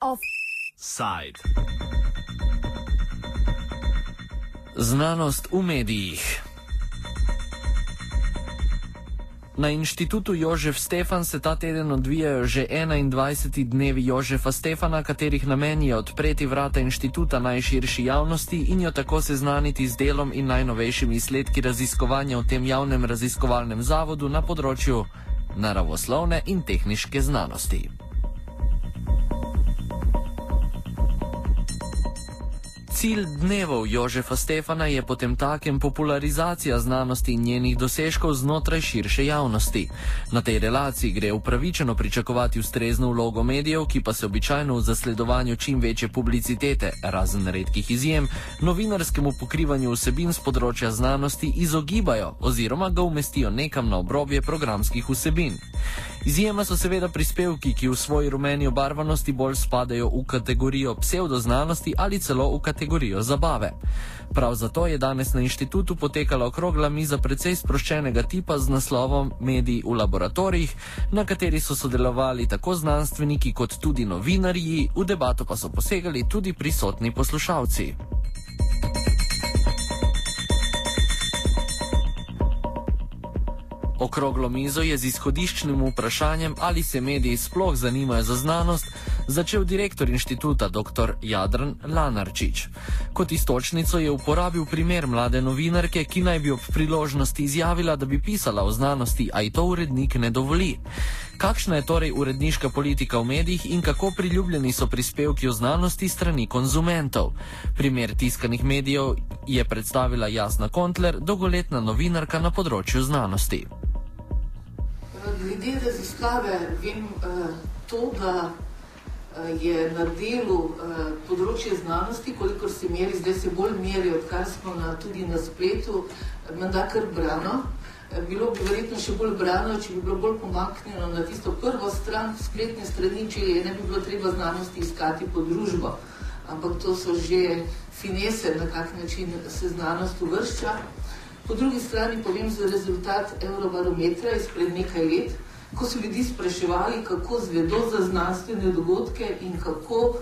Offside. Znanost v medijih. Na inštitutu Jožef Stefan se ta teden odvijajo že 21. dnevi Jožefa Stefana, katerih namen je odpreti vrata inštituta najširši javnosti in jo tako seznaniti z delom in najnovejšimi izsledki raziskovanja v tem javnem raziskovalnem zavodu na področju naravoslovne in tehniške znanosti. Cilj dnevov Jožefa Stefana je potem takem popularizacija znanosti in njenih dosežkov znotraj širše javnosti. Na tej relaciji gre upravičeno pričakovati ustrezno vlogo medijev, ki pa se običajno v zasledovanju čim večje publicitete, razen redkih izjem, novinarskemu pokrivanju vsebin z področja znanosti izogibajo oziroma ga umestijo nekam na obrobje programskih vsebin. Izjema so seveda prispevki, ki v svoji rumeni obarvanosti bolj spadajo v kategorijo pseudoznanosti ali celo v kategorijo zabave. Prav zato je danes na inštitutu potekala okrogla miza precej sproščenega tipa z naslovom Mediji v laboratorijih, na kateri so sodelovali tako znanstveniki kot tudi novinarji, v debato pa so posegali tudi prisotni poslušalci. Okroglo mizo je z izhodiščnim vprašanjem, ali se mediji sploh zanimajo za znanost, začel direktor inštituta dr. Jadran Lanarčič. Kot istočnico je uporabil primer mlade novinarke, ki naj bi ob priložnosti izjavila, da bi pisala o znanosti, a ji to urednik ne dovoli. Kakšna je torej uredniška politika v medijih in kako priljubljeni so prispevki o znanosti strani konzumentov? Primer tiskanih medijev je predstavila Jasna Kontler, dolgoletna novinarka na področju znanosti. Glede raziskave vem uh, to, da je na delu uh, področje znanosti, kolikor se meri, zdaj se bolj meri, odkar smo na, tudi na spletu, menda kar brano. Bilo bi verjetno še bolj brano, če bi bilo bolj pomaknjeno na tisto prvo stran spletne strani, če je ne bi bilo treba znanosti iskati po družbo. Ampak to so že finese, na kak način se znanost uvršča. Po drugi strani povem za rezultat Eurobarometra izpred nekaj let, ko so ljudi spraševali, kako zvedo za znanstvene dogodke in kako uh,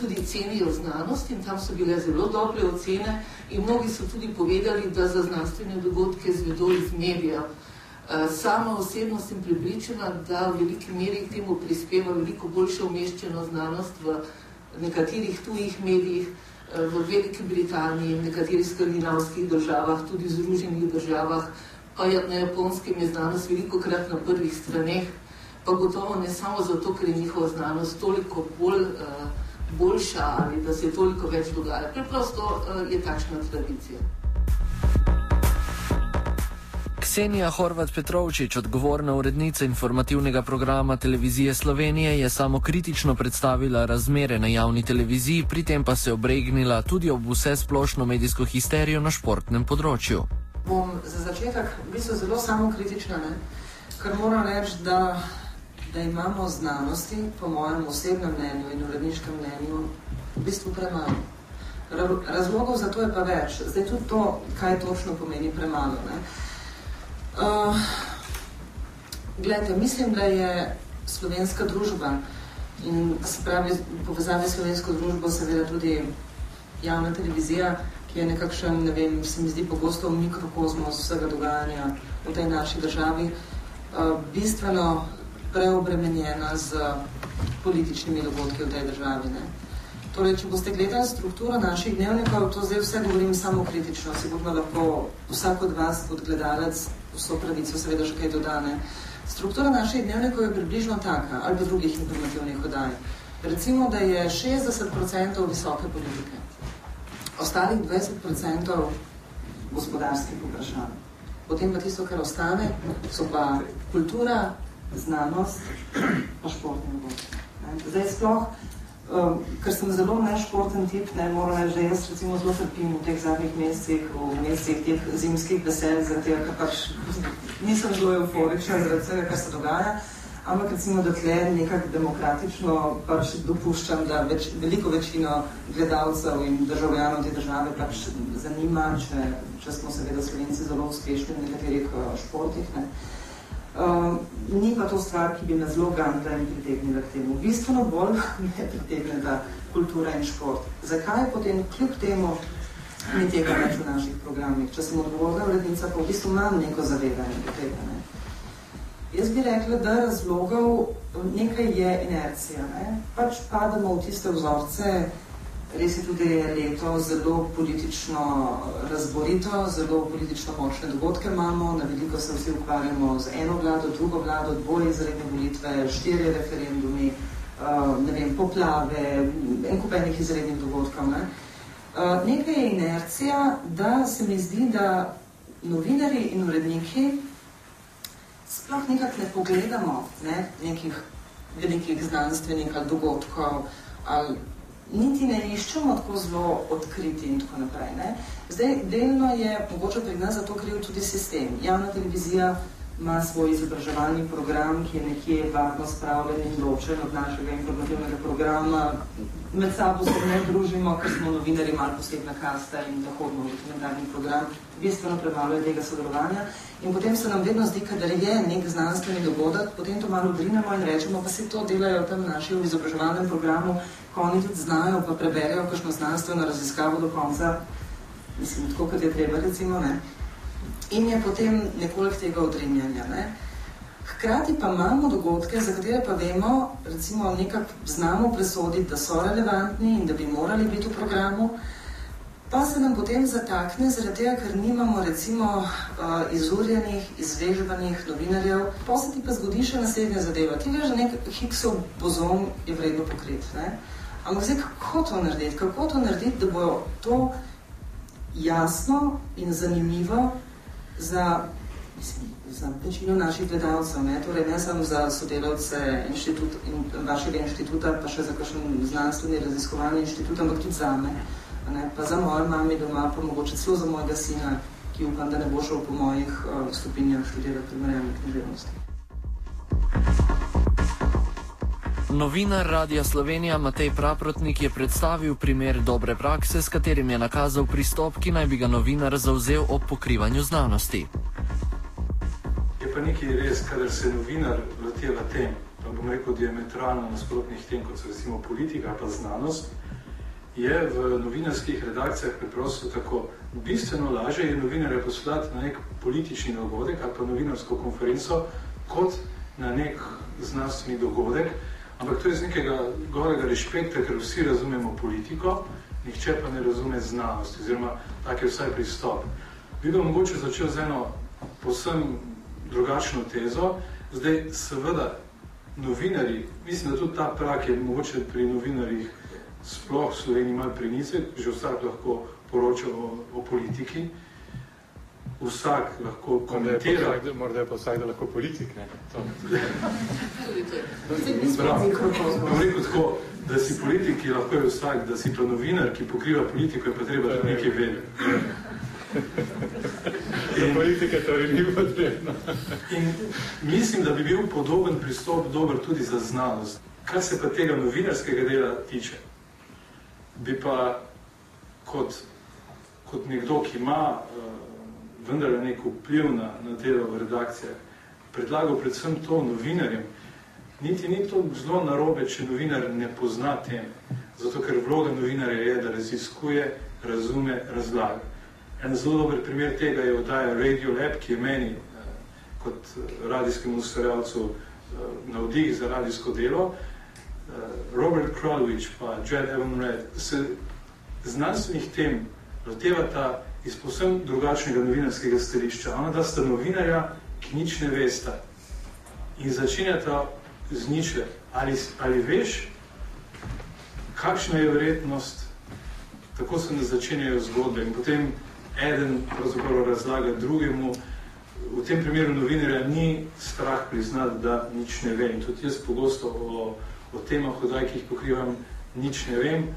tudi cenijo znanost in tam so bile zelo dobre ocene in mnogi so tudi povedali, da za znanstvene dogodke zvedo iz medijev. Uh, sama osebno sem pripričana, da v veliki meri k temu prispeva veliko boljša umeščena znanost v nekaterih tujih medijih, v Veliki Britaniji, v nekaterih skandinavskih državah, tudi v Združenih državah, je na japonskem je znanost veliko krat na prvih straneh, pa gotovo ne samo zato, ker je njihova znanost toliko bolj uh, boljša ali da se toliko več dogaja. Preprosto uh, je takšna tradicija. Ksenija Horvat Petrovčič, odgovorna urednica informativnega programa televizije Slovenije, je samo kritično predstavila razmere na javni televiziji, pri tem pa se obregnila tudi ob vse splošno medijsko histerijo na športnem področju. Bom za začetek v bistvu zelo samo kritična, ne? ker moram reči, da, da imamo znanosti, po mojem osebnem mnenju in uredniškem mnenju, v bistvu premalo. Razlogov za to je pa več. Zdaj tudi to, kaj točno pomeni premalo. Ne? Uh, Glede, mislim, da je slovenska družba in se pravi povezave s slovensko družbo seveda tudi javna televizija, je nekakšen, ne vem, se mi zdi pogosto mikrokozmos vsega dogajanja v tej naši državi, uh, bistveno preobremenjena z političnimi dogodki v tej državi. Ne? Torej, če boste gledali strukturo naših dnevnikov, to zdaj vse govorim samo kritično, sigurno lahko vsak od vas kot gledalec vso pravico seveda še kaj dodane. Struktura naših dnevnikov je približno taka, ali drugih informativnih oddaj. Recimo, da je 60% visoke politike, ostalih 20% gospodarskih vprašanj. Potem pa tisto, kar ostane, so pa kultura, znanost, pa športni dogodki. Zdaj sploh, Um, ker sem zelo nešporten tip, ne moram reči, da jaz recimo zelo trpim v teh zadnjih mesecih, v mesecih teh zimskih veselj, zaradi tega, ker pač nisem zelo euforična zaradi vsega, kar se dogaja. Ampak recimo, da tle nekako demokratično pač dopuščam, da več, veliko večino gledalcev in državljanov te države pač zanima, če, če smo seveda Slovenci zelo uspešni v nekaterih uh, športih. Ne. Uh, ni pa to stvar, ki bi me zelo gandla in pritegnila k temu. Bistveno bolj me pritegne ta kultura in šport. Zakaj potem kljub temu ni tega več v naših programih? Če sem odgovorna vrednica, pa v bistvu imam neko zavedanje tega. Ne. Jaz bi rekla, da razlogov nekaj je inercija. Ne? Pač padamo v tiste vzorce, res je tudi leto zelo politično razborito, zelo politično močne dogodke imamo, na veliko se vsi ukvarjamo z eno vlado, drugo vlado, dvoje izredne volitve, štiri referendumi, uh, ne vem, poplave, en kup enih izrednih dogodkov. Ne? Uh, nekaj je inercija, da se mi zdi, da novinari in uredniki sploh nekako ne pogledamo ne, nekih velikih znanstvenih ali dogodkov, ali niti ne iščemo tako zelo odkriti in tako naprej. Ne. Zdaj, delno je mogoče pri nas za to kriv tudi sistem. Javna televizija ima svoj izobraževalni program, ki je nekje varno spravljen in ločen od našega informativnega programa. Med sabo se ne družimo, ker smo novinari malo posebna kasta in zahodno dokumentarni program. Bistveno premalo je tega sodelovanja. In potem se nam vedno zdi, da je nek znanstveni dogodek, potem to malo odrinemo in rečemo, pa se to delajo tam naši v izobraževalnem programu, ko oni tudi znajo, pa preberejo kakšno znanstveno raziskavo do konca, mislim, tako kot je treba, recimo, ne in je potem nekoliko tega odrinjanja. Ne? Hkrati pa imamo dogodke, za katere pa vemo, recimo nekako znamo presoditi, da so relevantni in da bi morali biti v programu, pa se nam potem zatakne, zaradi tega, ker nimamo recimo uh, izurjenih, izvežbanih novinarjev, pa se ti pa zgodi še naslednja zadeva. Ti veš, da nek Higgsov bozon je vredno pokrit. Ne? Ampak zdaj, kako to narediti? Kako to narediti, da bo to jasno in zanimivo za, mislim, za večino naših gledalcev, ne, torej ne samo za sodelavce inštitut, in, vašega inštituta, pa še za kakšen znanstveni raziskovalni inštitut, ampak tudi za me, ne, pa za mojo mami doma, pa mogoče celo za mojega sina, ki upam, da ne bo šel po mojih uh, stopinjah študirati primerjalne književnosti. Novinar Radia Slovenija Matej Praprotnik je predstavil primer dobre prakse, s katerim je nakazal pristop, ki naj bi ga novinar zauzel ob pokrivanju znanosti. Je pa nekaj res, kadar se novinar loteva tem, pa bom rekel diametralno nasprotnih tem, kot so recimo politika pa znanost, je v novinarskih redakcijah preprosto tako. Bistveno lažje je novinarja poslati na nek politični dogodek ali pa novinarsko konferenco, kot na nek znanstveni dogodek, Ampak to je iz nekega gorega respekta, ker vsi razumemo politiko, nihče pa ne razume znanost, oziroma tak je vsaj pristop. Bi pa mogoče začel z eno posem drugačno tezo. Zdaj, seveda, novinari, mislim, da tudi ta prak je mogoče pri novinarjih sploh v Sloveniji malo prenice, že vsak lahko poroča o, o politiki, vsak lahko komentira. Morda je pa vsak, da lahko politik, ne? rekel tako, da si politik, ki lahko je vsak, da si pa novinar, ki pokriva politiko, je pa treba tudi nekaj vedeti. Za politike to ni potrebno. In mislim, da bi bil podoben pristop dober tudi za znanost. Kar se pa tega novinarskega dela tiče, bi pa kot, kot nekdo, ki ima uh, vendar je nek vpliv na, na delo v redakcijah. Predlagal predvsem to novinarjem. Niti ni to zelo narobe, če novinar ne pozna teme. Zato, ker vloga novinarja je, da raziskuje, razume, razlaga. En zelo dober primer tega je oddaja Radio Lab, ki je meni eh, kot radijskemu ustvarjalcu eh, navdih za radijsko delo. Robert Kralovič pa Jed Evan Red se znanstvenih tem lotevata iz posebno drugačnega novinarskega stališča. Ona da sta novinarja, ki nič ne veste in začenjata z niče. Ali, ali veš, kakšna je verjetnost, tako se ne začenjajo zgodbe in potem eden pravzaprav razlaga drugemu, v tem primeru novinarja ni strah priznati, da nič ne ve. In tudi jaz pogosto o, o temah, hodaj, ki jih pokrivam, nič ne vem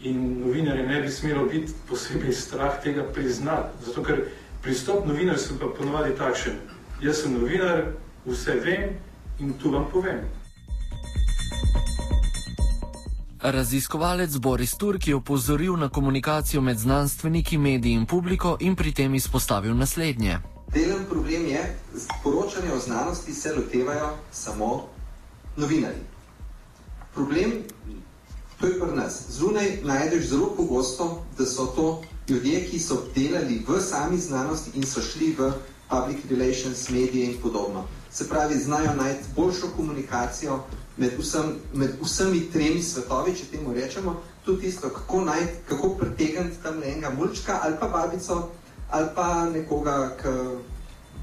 in novinarje ne bi smelo biti posebej strah tega priznati. Zato, ker pristop novinar se pa ponovadi takšen. Jaz sem novinar, vse vem In to vam povem. Raziskovalec Boris Turk je opozoril na komunikacijo med znanstveniki, mediji in publiko in pri tem izpostavil naslednje. Delen problem je, da poročanje o znanosti se lotevajo samo novinarji. Problem to je pri nas. Zunaj najdeš zelo pogosto, da so to ljudje, ki so delali v sami znanosti in so šli v public relations, medije in podobno. Se pravi, znajo najti boljšo komunikacijo med, vsem, med vsemi tremi svetovi, če temu rečemo, tudi tisto, kako, najti, kako pretegniti tam enega mulčka ali pa babico ali pa nekoga, ki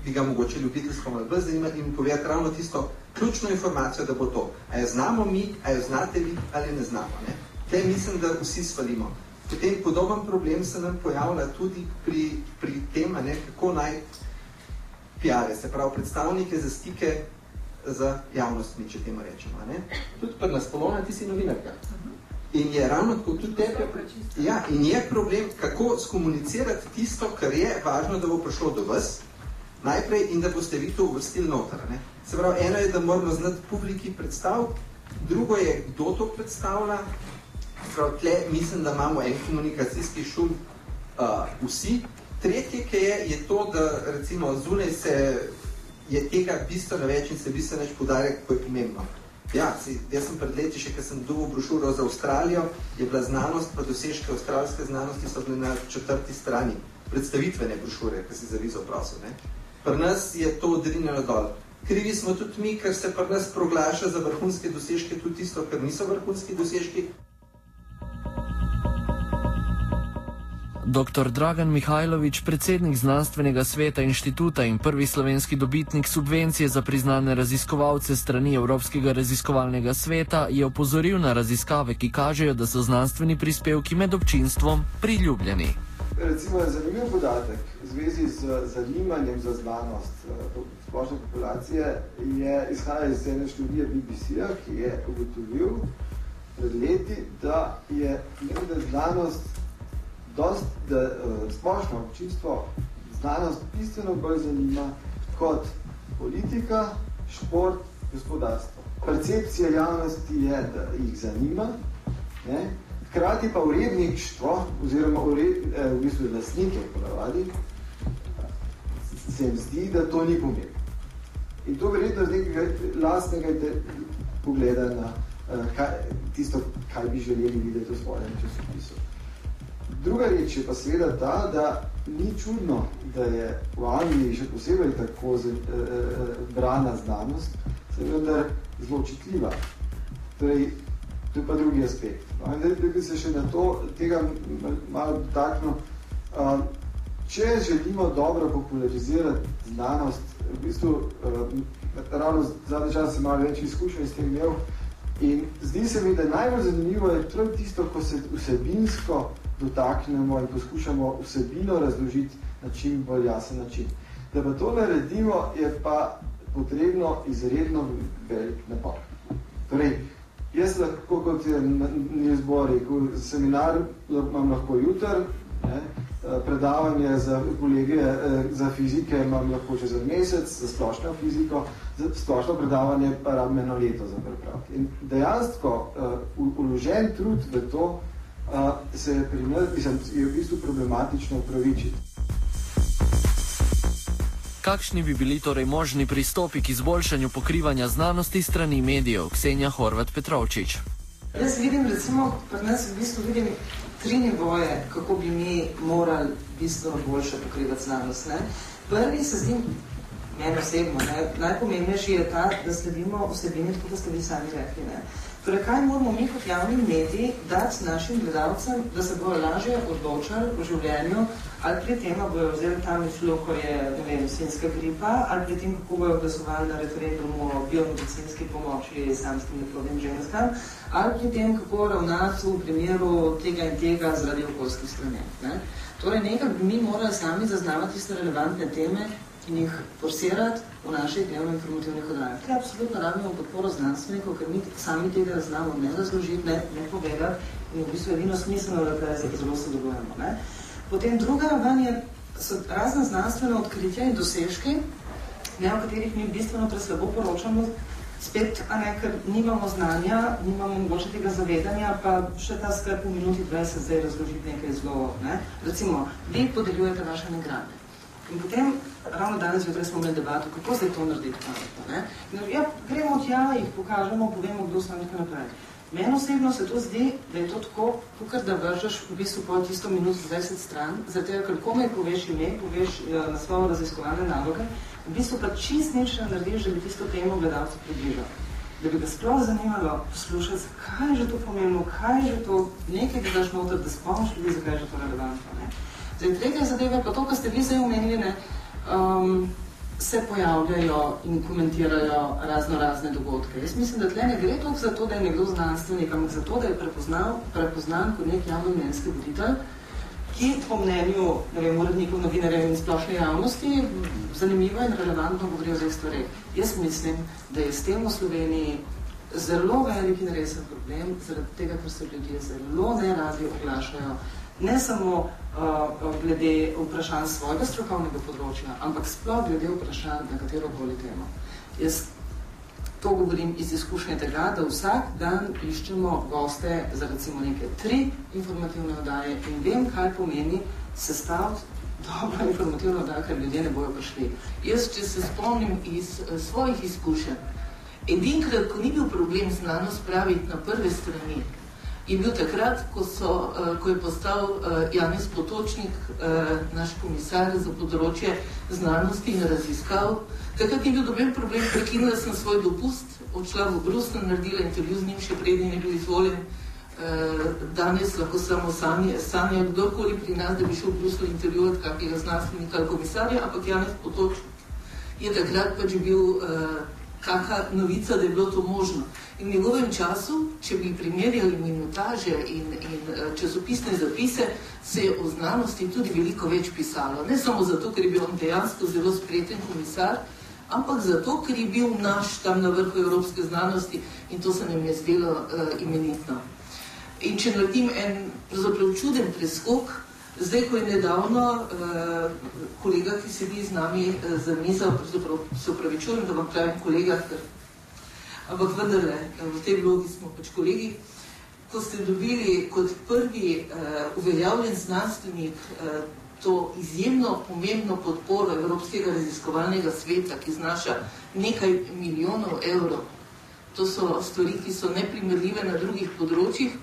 bi ga mogoče ljubiteljsko malo bolj zanimati in povedati ravno tisto ključno informacijo, da bo to. A jo znamo mi, a jo znate vi ali ne znamo. Ne? Te mislim, da vsi svalimo. Potem podoben problem se nam pojavlja tudi pri, pri tem, ne, kako naj PR-e, se pravi predstavnike za stike z javnostmi, če temu rečemo. Ne? Tudi pri nas, Polona, ti si novinarka. In je ravno tako tudi tebe, ja, in je problem, kako skomunicirati tisto, kar je važno, da bo prišlo do vas, najprej in da boste vi to uvrstili noter. Ne? Se pravi, eno je, da moramo znati publiki predstav, drugo je, kdo to predstavlja. Prav, tle mislim, da imamo en komunikacijski šum uh, vsi. Tretje, ki je, je to, da recimo zunaj se je tega bistveno več in se bistveno več podarja, kako je pomembno. Ja, si, jaz sem pred leti, še, ko sem dobil brošuro za Avstralijo, je bila znanost, pa dosežke avstralske znanosti so bili na četrti strani predstavitvene brošure, ki si za vizo prosil. Ne? Pri nas je to odrinjeno dol. Krivi smo tudi mi, ker se pri nas proglaša za vrhunske dosežke tudi tisto, kar niso vrhunski dosežki. Dr. Dragan Mihajlović, predsednik znanstvenega sveta inštituta in prvi slovenski dobitnik subvencije za priznane raziskovalce strani Evropskega raziskovalnega sveta, je opozoril na raziskave, ki kažejo, da so znanstveni prispevki med občinstvom priljubljeni. Recimo je zanimiv podatek v zvezi z zanimanjem za znanost eh, splošne populacije, je izhaja iz ene študije BBC-a, ki je ugotovil pred leti, da je znanost dost, da uh, splošno občinstvo znanost bistveno bolj zanima kot politika, šport, gospodarstvo. Percepcija javnosti je, da jih zanima, ne? hkrati pa uredništvo, oziroma ured, eh, v bistvu lasnike ponavadi, se jim zdi, da to ni pomembno. In to verjetno z nekega lastnega pogleda na uh, kaj, tisto, kaj bi želeli videti v svojem časopisu. Druga reč je pa seveda ta, da ni čudno, da je v Angliji še posebej tako z, eh, brana znanost, seveda zelo očitljiva. Torej, to je pa drugi aspekt. No, in da bi se še na to tega malo dotaknil. Uh, če želimo dobro popularizirati znanost, v bistvu uh, ravno zadnji čas sem malo več izkušenj s tem imel, in zdi se mi, da najbolj zanimivo je prav tisto, ko se vsebinsko dotaknemo in poskušamo vsebino razložiti na čim bolj jasen način. Da pa to naredimo, je pa potrebno izredno velik napor. Torej, jaz lahko, kot je Nils Bohr rekel, seminar imam lahko jutr, ne, predavanje za kolege za fizike imam lahko čez mesec, za splošno fiziko, za splošno predavanje pa rabim eno leto za pripraviti. In dejansko uložen trud v to, se je pri nas, mislim, je v bistvu problematično upravičiti. Kakšni bi bili torej možni pristopi k izboljšanju pokrivanja znanosti strani medijev? Ksenja Horvat Petrovčič. Jaz vidim, recimo, pri nas v bistvu vidim tri nivoje, kako bi mi morali bistveno boljše pokrivati znanost. Ne? Prvi se zdi, meni osebno, ne? najpomembnejši je ta, da sledimo vsebini, tako da ste vi sami rekli. Ne? Torej, kaj moramo mi kot javni mediji dati našim gledalcem, da se bojo lažje odločali v življenju, ali pri tem, bojo vzeli tam mislo, ko je, ne vem, svinska gripa, ali pri tem, kako bojo glasovali na referendumu o biomedicinski pomoči samskim neplodnim ženskam, ali pri tem, kako ravnati v primeru tega in tega zaradi okoljskih sprememb. Torej, nekaj bi mi morali sami zaznavati tiste relevantne teme, in jih forsirati v naših dnevno-informativnih oddajah. Tukaj absolutno rabimo podporo znanstvenikov, ker mi sami tega znamo ne razložiti, ne, ne povedati in v bistvu edino smiselno, da kaj zelo sodelujemo. Ne. Potem druga raven je, so razne znanstvene odkritja in dosežki, ne, o katerih mi bistveno preslabo poročamo, Spet, a ne, ker nimamo znanja, nimamo mogoče tega zavedanja, pa še ta skrb v minuti 20 zdaj razložiti nekaj zelo, ne. Recimo, vi podeljujete vaše nagrade. In potem, ravno danes zjutraj smo imeli debato, kako zdaj to narediti pametno, ne. In, ja, gremo tja, jih pokažemo, povemo, kdo so nekaj naprej. Meni osebno se to zdi, da je to tako, kukor da vržeš v bistvu po tisto minuto 20 stran, zato ker komaj poveš ime, poveš uh, na svojo raziskovalne naloge, v bistvu pa čist nič ne narediš, da bi tisto temo gledalcu približal. Da bi ga sploh zanimalo poslušati, kaj je že to pomembno, kaj je že to, nekaj ga daš noter, da spomniš ljudi, zakaj je že to relevantno. Ne? Zdaj, tretja zadeva pa to, kar ste vi zdaj omenili, ne, um, se pojavljajo in komentirajo razno razne dogodke. Jaz mislim, da tle ne gre toliko za to, da je nekdo znanstvenik, ampak za to, da je prepoznal, prepoznan kot nek javno mnenjski voditelj, ki po mnenju ne urednikov, novinarjev in splošne javnosti zanimivo in relevantno govori o teh stvareh. Jaz mislim, da je s tem v Sloveniji zelo velik in resen problem, zaradi tega, ker se ljudje zelo neradi oglašajo, ne samo glede vprašanj svojega strokovnega področja, ampak sploh glede vprašanj na katero koli temo. Jaz to govorim iz izkušnje tega, da vsak dan iščemo goste za recimo neke tri informativne oddaje in vem, kaj pomeni sestaviti dobro informativno oddajo, ker ljudje ne bojo prišli. Jaz, če se spomnim iz uh, svojih izkušenj, edinkrat, ko ni bil problem znanost praviti na prve strani, je bil takrat, ko, so, uh, ko je postal uh, Janez Potočnik, uh, naš komisar za področje znanosti in raziskav. Takrat je bil doben problem, prekinila sem svoj dopust, odšla v Brusel, naredila intervju z njim, še prednji je bil izvoljen. Danes lahko samo sanje, sanje kdorkoli pri nas, da bi šel v Brusel intervjuvati kakega znanstvenika ali komisarja, ampak Janez Potočnik je takrat pač bil uh, kakšna novica, da je bilo to možno. In v njegovem času, če bi primerjali minutaže in, in eh, časopisne zapise, se je o znanosti tudi veliko več pisalo. Ne samo zato, ker je bil on dejansko zelo spreten komisar, ampak zato, ker je bil naš tam na vrhu evropske znanosti in to se nam je zdelo uh, imenitno. In če naredim en čuden preskok, zdaj, ko je nedavno uh, kolega, ki sedi z nami uh, za mizo, se upravičujem, da vam pravim kolega, ker ampak vendarle, v tej vlogi smo pač kolegi. Ko ste dobili kot prvi uh, uveljavljen znanstvenik uh, to izjemno pomembno podporo Evropskega raziskovalnega sveta, ki znaša nekaj milijonov evrov, to so stvari, ki so neprimerljive na drugih področjih.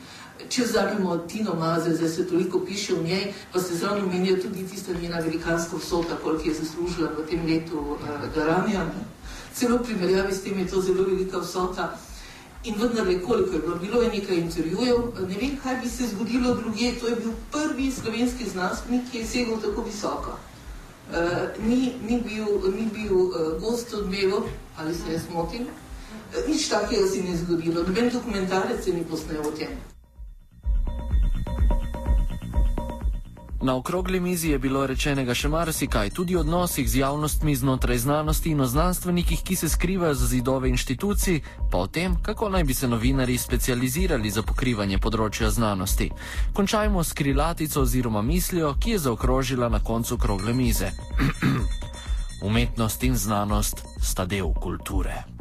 Če vzamemo Tino Maze, zdaj se toliko piše v njej, pa se zraven omenijo tudi tista njena velikanska vsota, koliko je zaslužila v tem letu uh, Garanja. Ne? celo v primerjavi s tem je to zelo velika vsota. In vendar je koliko je bilo, bilo je nekaj intervjujev, ne vem, kaj bi se zgodilo druge, to je bil prvi slovenski znanstvenik, ki je segel tako visoko. Uh, ni, ni bil, ni bil uh, gost odmevo, ali se jaz motim, uh, nič takega se ni zgodilo, noben dokumentarec se ni posnel o tem. Na okrogli mizi je bilo rečenega še marsikaj, tudi o odnosih z javnostmi znotraj znanosti in o znanstvenikih, ki se skrivajo za zidove inštitucij, pa o tem, kako naj bi se novinari specializirali za pokrivanje področja znanosti. Končajmo s krilatico oziroma mislijo, ki je zaokrožila na koncu okrogle mize. Umetnost in znanost sta del kulture.